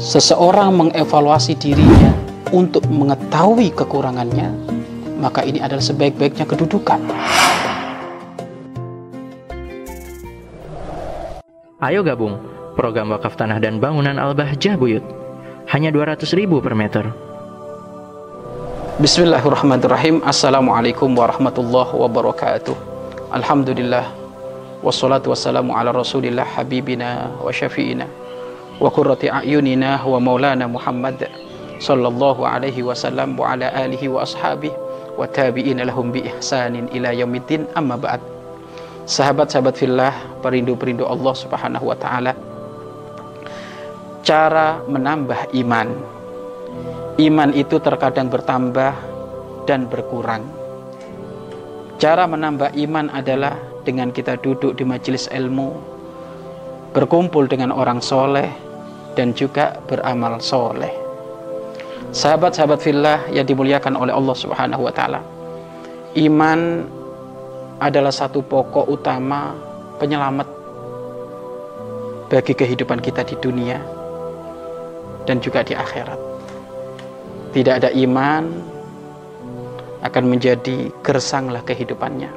seseorang mengevaluasi dirinya untuk mengetahui kekurangannya, maka ini adalah sebaik-baiknya kedudukan. Ayo gabung program wakaf tanah dan bangunan Al-Bahjah Buyut. Hanya 200 ribu per meter. Bismillahirrahmanirrahim. Assalamualaikum warahmatullahi wabarakatuh. Alhamdulillah. Wassalatu wassalamu ala rasulillah habibina wa syafi'ina wa qurrati a'yunina wa maulana Muhammad sallallahu alaihi wasallam wa ala alihi wa ashabihi wa tabi'ina lahum bi ihsanin ila amma ba'd. Sahabat-sahabat fillah, perindu-perindu Allah Subhanahu wa taala. Cara menambah iman. Iman itu terkadang bertambah dan berkurang. Cara menambah iman adalah dengan kita duduk di majelis ilmu, berkumpul dengan orang soleh, dan juga beramal soleh. Sahabat-sahabat fillah yang dimuliakan oleh Allah Subhanahu wa taala. Iman adalah satu pokok utama penyelamat bagi kehidupan kita di dunia dan juga di akhirat. Tidak ada iman akan menjadi gersanglah kehidupannya.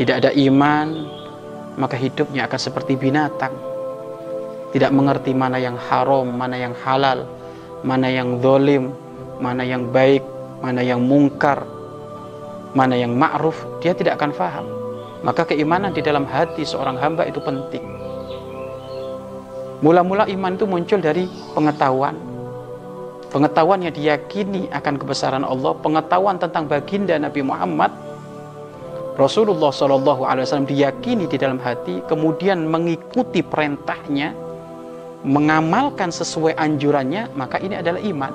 Tidak ada iman, maka hidupnya akan seperti binatang. Tidak mengerti mana yang haram, mana yang halal, mana yang dolim, mana yang baik, mana yang mungkar, mana yang ma'ruf, dia tidak akan faham. Maka keimanan di dalam hati seorang hamba itu penting. Mula-mula iman itu muncul dari pengetahuan, pengetahuan yang diyakini akan kebesaran Allah, pengetahuan tentang baginda Nabi Muhammad, Rasulullah Wasallam diyakini di dalam hati, kemudian mengikuti perintahnya, mengamalkan sesuai anjurannya, maka ini adalah iman.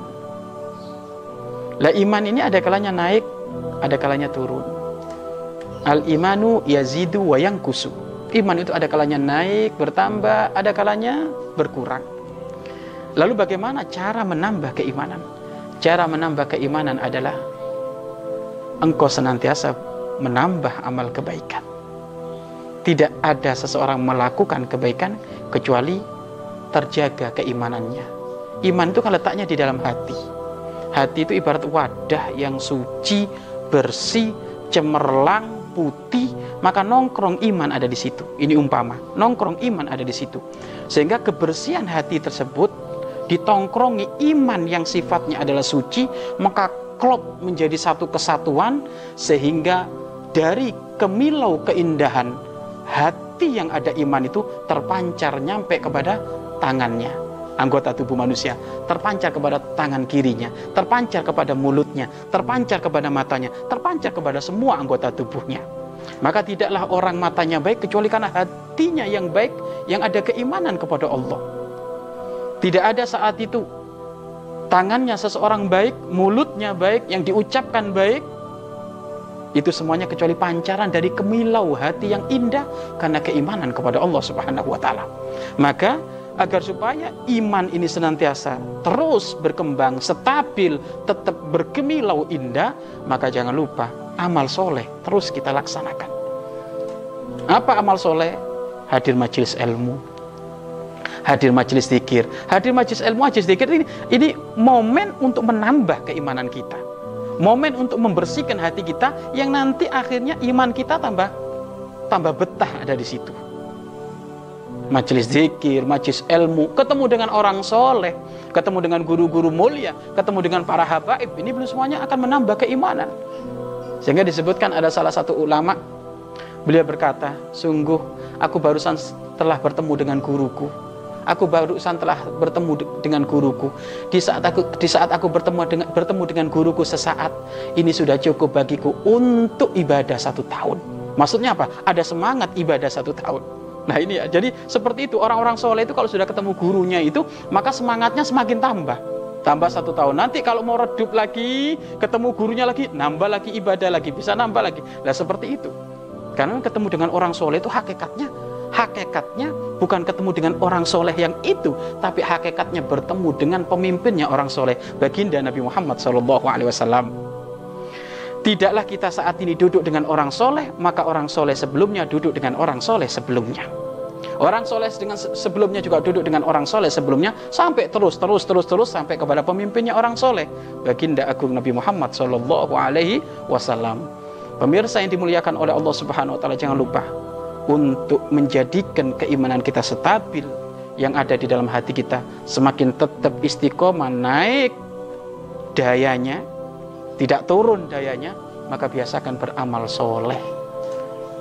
Lah iman ini ada kalanya naik, ada kalanya turun. Al imanu yazidu wa kusu. Iman itu ada kalanya naik, bertambah, ada kalanya berkurang. Lalu bagaimana cara menambah keimanan? Cara menambah keimanan adalah engkau senantiasa menambah amal kebaikan. Tidak ada seseorang melakukan kebaikan kecuali terjaga keimanannya. Iman itu kan letaknya di dalam hati. Hati itu ibarat wadah yang suci, bersih, cemerlang, putih, maka nongkrong iman ada di situ. Ini umpama, nongkrong iman ada di situ. Sehingga kebersihan hati tersebut ditongkrongi iman yang sifatnya adalah suci, maka klop menjadi satu kesatuan sehingga dari kemilau keindahan hati yang ada iman itu terpancar nyampe kepada tangannya anggota tubuh manusia terpancar kepada tangan kirinya, terpancar kepada mulutnya, terpancar kepada matanya, terpancar kepada semua anggota tubuhnya. Maka tidaklah orang matanya baik kecuali karena hatinya yang baik yang ada keimanan kepada Allah. Tidak ada saat itu tangannya seseorang baik, mulutnya baik, yang diucapkan baik, itu semuanya kecuali pancaran dari kemilau hati yang indah karena keimanan kepada Allah Subhanahu wa taala. Maka agar supaya iman ini senantiasa terus berkembang, stabil, tetap berkemilau indah, maka jangan lupa amal soleh terus kita laksanakan. Apa amal soleh? Hadir majelis ilmu, hadir majelis zikir, hadir majelis ilmu, majelis zikir ini ini momen untuk menambah keimanan kita, momen untuk membersihkan hati kita yang nanti akhirnya iman kita tambah tambah betah ada di situ majelis zikir, majelis ilmu, ketemu dengan orang soleh, ketemu dengan guru-guru mulia, ketemu dengan para habaib, ini belum semuanya akan menambah keimanan. Sehingga disebutkan ada salah satu ulama, beliau berkata, sungguh aku barusan telah bertemu dengan guruku. Aku barusan telah bertemu dengan guruku. Di saat aku di saat aku bertemu dengan bertemu dengan guruku sesaat, ini sudah cukup bagiku untuk ibadah satu tahun. Maksudnya apa? Ada semangat ibadah satu tahun. Nah ini ya, jadi seperti itu orang-orang soleh itu kalau sudah ketemu gurunya itu maka semangatnya semakin tambah. Tambah satu tahun. Nanti kalau mau redup lagi, ketemu gurunya lagi, nambah lagi ibadah lagi, bisa nambah lagi. Nah seperti itu. Karena ketemu dengan orang soleh itu hakikatnya, hakikatnya bukan ketemu dengan orang soleh yang itu, tapi hakikatnya bertemu dengan pemimpinnya orang soleh, baginda Nabi Muhammad SAW. Tidaklah kita saat ini duduk dengan orang soleh, maka orang soleh sebelumnya duduk dengan orang soleh sebelumnya. Orang soleh dengan sebelumnya juga duduk dengan orang soleh sebelumnya sampai terus terus terus terus sampai kepada pemimpinnya orang soleh. Baginda Agung Nabi Muhammad Shallallahu Alaihi Wasallam. Pemirsa yang dimuliakan oleh Allah Subhanahu Wa Taala jangan lupa untuk menjadikan keimanan kita stabil yang ada di dalam hati kita semakin tetap istiqomah naik dayanya tidak turun dayanya maka biasakan beramal soleh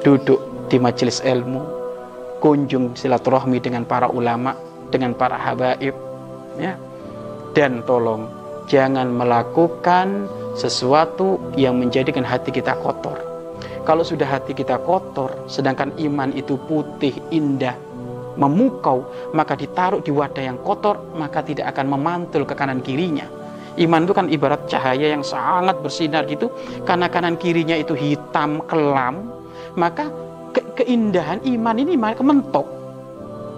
duduk di majelis ilmu kunjung silaturahmi dengan para ulama, dengan para habaib, ya. Dan tolong jangan melakukan sesuatu yang menjadikan hati kita kotor. Kalau sudah hati kita kotor, sedangkan iman itu putih, indah, memukau, maka ditaruh di wadah yang kotor, maka tidak akan memantul ke kanan kirinya. Iman itu kan ibarat cahaya yang sangat bersinar gitu, karena kanan kirinya itu hitam kelam, maka ke keindahan iman ini mereka mentok.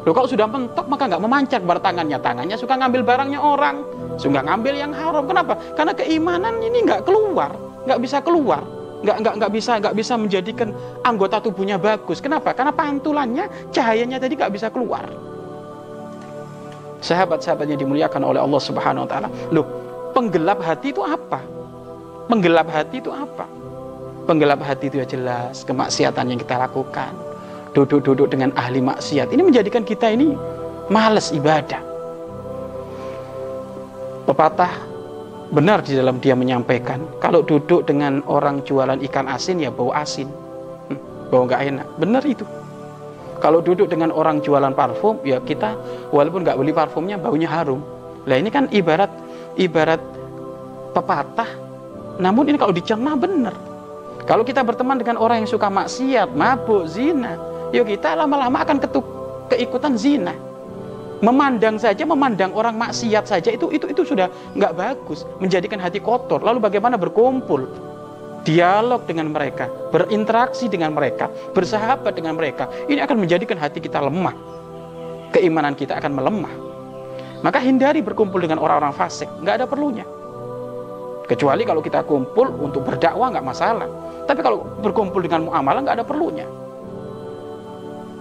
Loh kalau sudah mentok maka nggak memancar bar tangannya. Tangannya suka ngambil barangnya orang. Suka ngambil yang haram. Kenapa? Karena keimanan ini nggak keluar. Nggak bisa keluar. Nggak, nggak, nggak bisa nggak bisa menjadikan anggota tubuhnya bagus. Kenapa? Karena pantulannya, cahayanya tadi nggak bisa keluar. Sahabat-sahabatnya dimuliakan oleh Allah Subhanahu Wa Taala. Loh, penggelap hati itu apa? Penggelap hati itu apa? Penggelap hati itu ya jelas kemaksiatan yang kita lakukan. Duduk-duduk dengan ahli maksiat. Ini menjadikan kita ini males ibadah. Pepatah benar di dalam dia menyampaikan. Kalau duduk dengan orang jualan ikan asin ya bau asin. Hmm, bau nggak enak. Benar itu. Kalau duduk dengan orang jualan parfum ya kita walaupun nggak beli parfumnya baunya harum. Lah ini kan ibarat ibarat pepatah. Namun ini kalau dicerna benar kalau kita berteman dengan orang yang suka maksiat, mabuk, zina, yuk kita lama-lama akan ketuk, keikutan zina. Memandang saja, memandang orang maksiat saja itu itu itu sudah nggak bagus, menjadikan hati kotor. Lalu bagaimana berkumpul, dialog dengan mereka, berinteraksi dengan mereka, bersahabat dengan mereka, ini akan menjadikan hati kita lemah. Keimanan kita akan melemah. Maka hindari berkumpul dengan orang-orang fasik, nggak ada perlunya. Kecuali kalau kita kumpul untuk berdakwah nggak masalah. Tapi kalau berkumpul dengan muamalah nggak ada perlunya.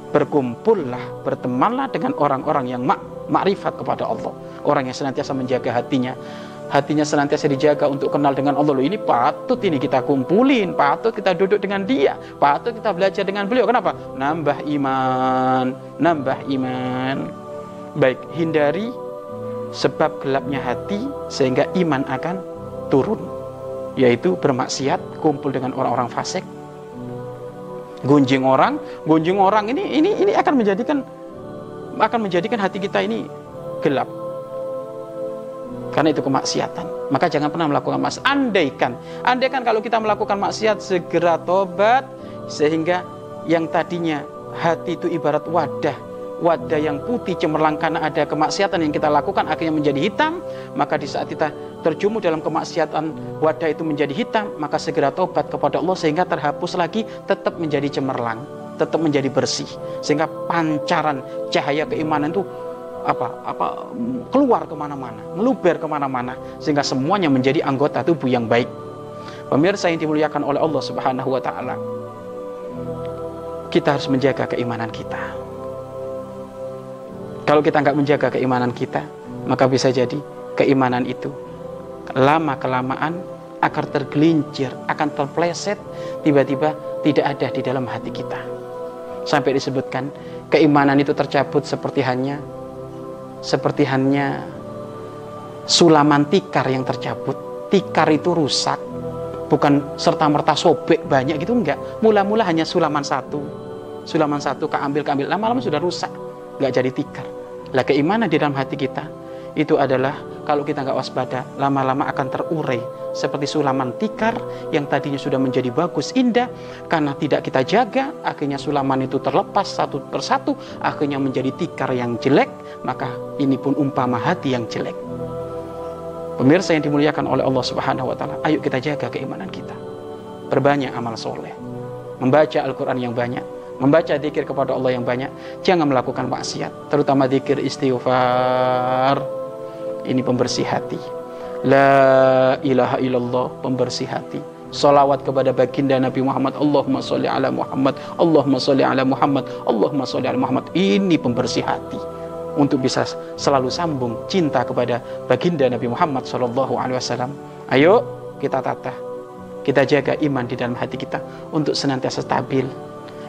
Berkumpullah, bertemanlah dengan orang-orang yang mak makrifat kepada Allah. Orang yang senantiasa menjaga hatinya. Hatinya senantiasa dijaga untuk kenal dengan Allah. Loh, ini patut ini kita kumpulin, patut kita duduk dengan dia, patut kita belajar dengan beliau. Kenapa? Nambah iman, nambah iman. Baik, hindari sebab gelapnya hati sehingga iman akan turun yaitu bermaksiat, kumpul dengan orang-orang fasik, gunjing orang, gunjing orang ini ini ini akan menjadikan akan menjadikan hati kita ini gelap. Karena itu kemaksiatan. Maka jangan pernah melakukan maksiat. Andaikan, andaikan kalau kita melakukan maksiat segera tobat sehingga yang tadinya hati itu ibarat wadah wadah yang putih cemerlang karena ada kemaksiatan yang kita lakukan akhirnya menjadi hitam maka di saat kita terjumu dalam kemaksiatan wadah itu menjadi hitam maka segera tobat kepada Allah sehingga terhapus lagi tetap menjadi cemerlang tetap menjadi bersih. Sehingga pancaran cahaya keimanan itu apa apa keluar ke mana-mana meluber ke mana-mana sehingga semuanya menjadi anggota tubuh yang baik. Pemirsa yang dimuliakan oleh Allah Subhanahu Wa Taala kita harus menjaga keimanan kita. Kalau kita nggak menjaga keimanan kita, maka bisa jadi keimanan itu lama kelamaan akan tergelincir, akan terpleset, tiba-tiba tidak ada di dalam hati kita. Sampai disebutkan keimanan itu tercabut seperti hanya seperti hanya sulaman tikar yang tercabut. Tikar itu rusak, bukan serta merta sobek banyak gitu enggak. Mula-mula hanya sulaman satu, sulaman satu keambil keambil lama-lama sudah rusak, nggak jadi tikar. Lah keimanan di dalam hati kita itu adalah kalau kita nggak waspada lama-lama akan terurai. Seperti sulaman tikar yang tadinya sudah menjadi bagus indah karena tidak kita jaga akhirnya sulaman itu terlepas satu persatu akhirnya menjadi tikar yang jelek maka ini pun umpama hati yang jelek. Pemirsa yang dimuliakan oleh Allah Subhanahu wa taala ayo kita jaga keimanan kita. Perbanyak amal soleh. Membaca Al-Quran yang banyak membaca zikir kepada Allah yang banyak, jangan melakukan maksiat, terutama zikir istighfar. Ini pembersih hati. La ilaha illallah, pembersih hati. Salawat kepada baginda Nabi Muhammad. Allahumma sholli ala Muhammad. Allahumma sholli ala Muhammad. Allahumma sholli ala Muhammad. Ini pembersih hati. Untuk bisa selalu sambung cinta kepada baginda Nabi Muhammad Sallallahu Alaihi Wasallam. Ayo kita tata Kita jaga iman di dalam hati kita Untuk senantiasa stabil.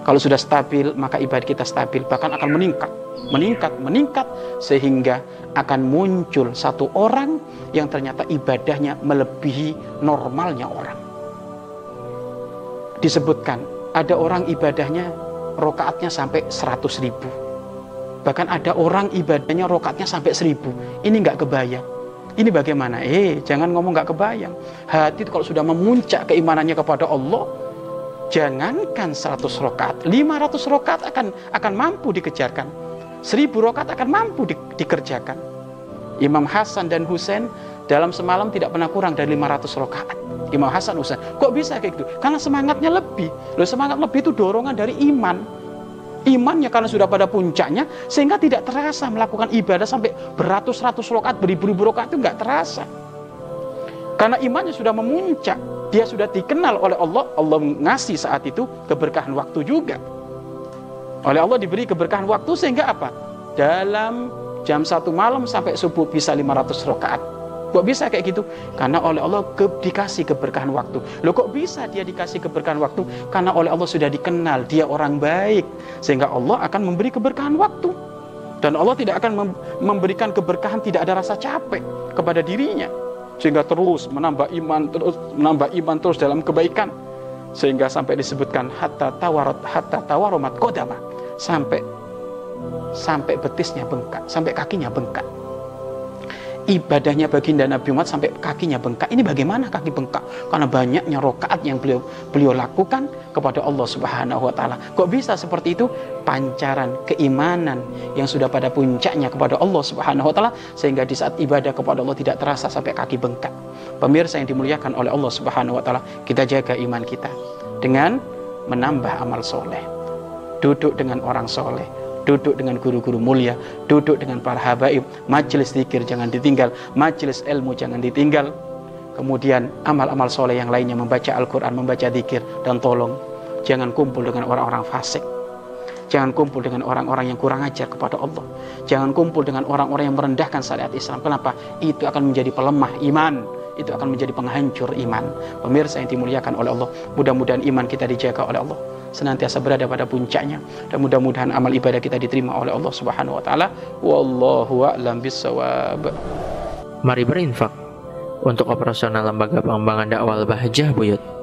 Kalau sudah stabil, maka ibadah kita stabil, bahkan akan meningkat, meningkat, meningkat, sehingga akan muncul satu orang yang ternyata ibadahnya melebihi normalnya orang. Disebutkan, ada orang ibadahnya rokaatnya sampai 100 ribu. Bahkan ada orang ibadahnya rokaatnya sampai 1000. Ini nggak kebayang. Ini bagaimana? Eh, jangan ngomong nggak kebayang. Hati itu kalau sudah memuncak keimanannya kepada Allah, jangankan 100 rokat 500 rokat akan akan mampu dikejarkan 1000 rokat akan mampu di, dikerjakan. Imam Hasan dan Husain dalam semalam tidak pernah kurang dari 500 rokaat. Imam Hasan Husain. Kok bisa kayak gitu? Karena semangatnya lebih. Loh semangat lebih itu dorongan dari iman. Imannya karena sudah pada puncaknya sehingga tidak terasa melakukan ibadah sampai beratus-ratus rokat beribu-ribu rokat itu nggak terasa. Karena imannya sudah memuncak. Dia sudah dikenal oleh Allah, Allah ngasih saat itu keberkahan waktu juga. Oleh Allah diberi keberkahan waktu sehingga apa? Dalam jam satu malam sampai subuh bisa 500 rakaat. Kok bisa kayak gitu? Karena oleh Allah ke, dikasih keberkahan waktu. Loh kok bisa dia dikasih keberkahan waktu? Karena oleh Allah sudah dikenal, dia orang baik. Sehingga Allah akan memberi keberkahan waktu. Dan Allah tidak akan memberikan keberkahan tidak ada rasa capek kepada dirinya sehingga terus menambah iman terus menambah iman terus dalam kebaikan sehingga sampai disebutkan hatta tawarat hatta tawaromat kodama sampai sampai betisnya bengkak sampai kakinya bengkak ibadahnya baginda Nabi Muhammad sampai kakinya bengkak. Ini bagaimana kaki bengkak? Karena banyaknya rokaat yang beliau beliau lakukan kepada Allah Subhanahu wa taala. Kok bisa seperti itu? Pancaran keimanan yang sudah pada puncaknya kepada Allah Subhanahu wa taala sehingga di saat ibadah kepada Allah tidak terasa sampai kaki bengkak. Pemirsa yang dimuliakan oleh Allah Subhanahu wa taala, kita jaga iman kita dengan menambah amal soleh. Duduk dengan orang soleh, duduk dengan guru-guru mulia, duduk dengan para habaib, majelis zikir jangan ditinggal, majelis ilmu jangan ditinggal. Kemudian amal-amal soleh yang lainnya membaca Al-Quran, membaca zikir dan tolong jangan kumpul dengan orang-orang fasik. Jangan kumpul dengan orang-orang yang kurang ajar kepada Allah. Jangan kumpul dengan orang-orang yang merendahkan syariat Islam. Kenapa? Itu akan menjadi pelemah iman. Itu akan menjadi penghancur iman. Pemirsa yang dimuliakan oleh Allah. Mudah-mudahan iman kita dijaga oleh Allah senantiasa berada pada puncaknya. Dan mudah-mudahan amal ibadah kita diterima oleh Allah Subhanahu wa taala. Wallahu a'lam bissawab. Mari berinfak untuk operasional lembaga pengembangan dakwah Bahjah Buyut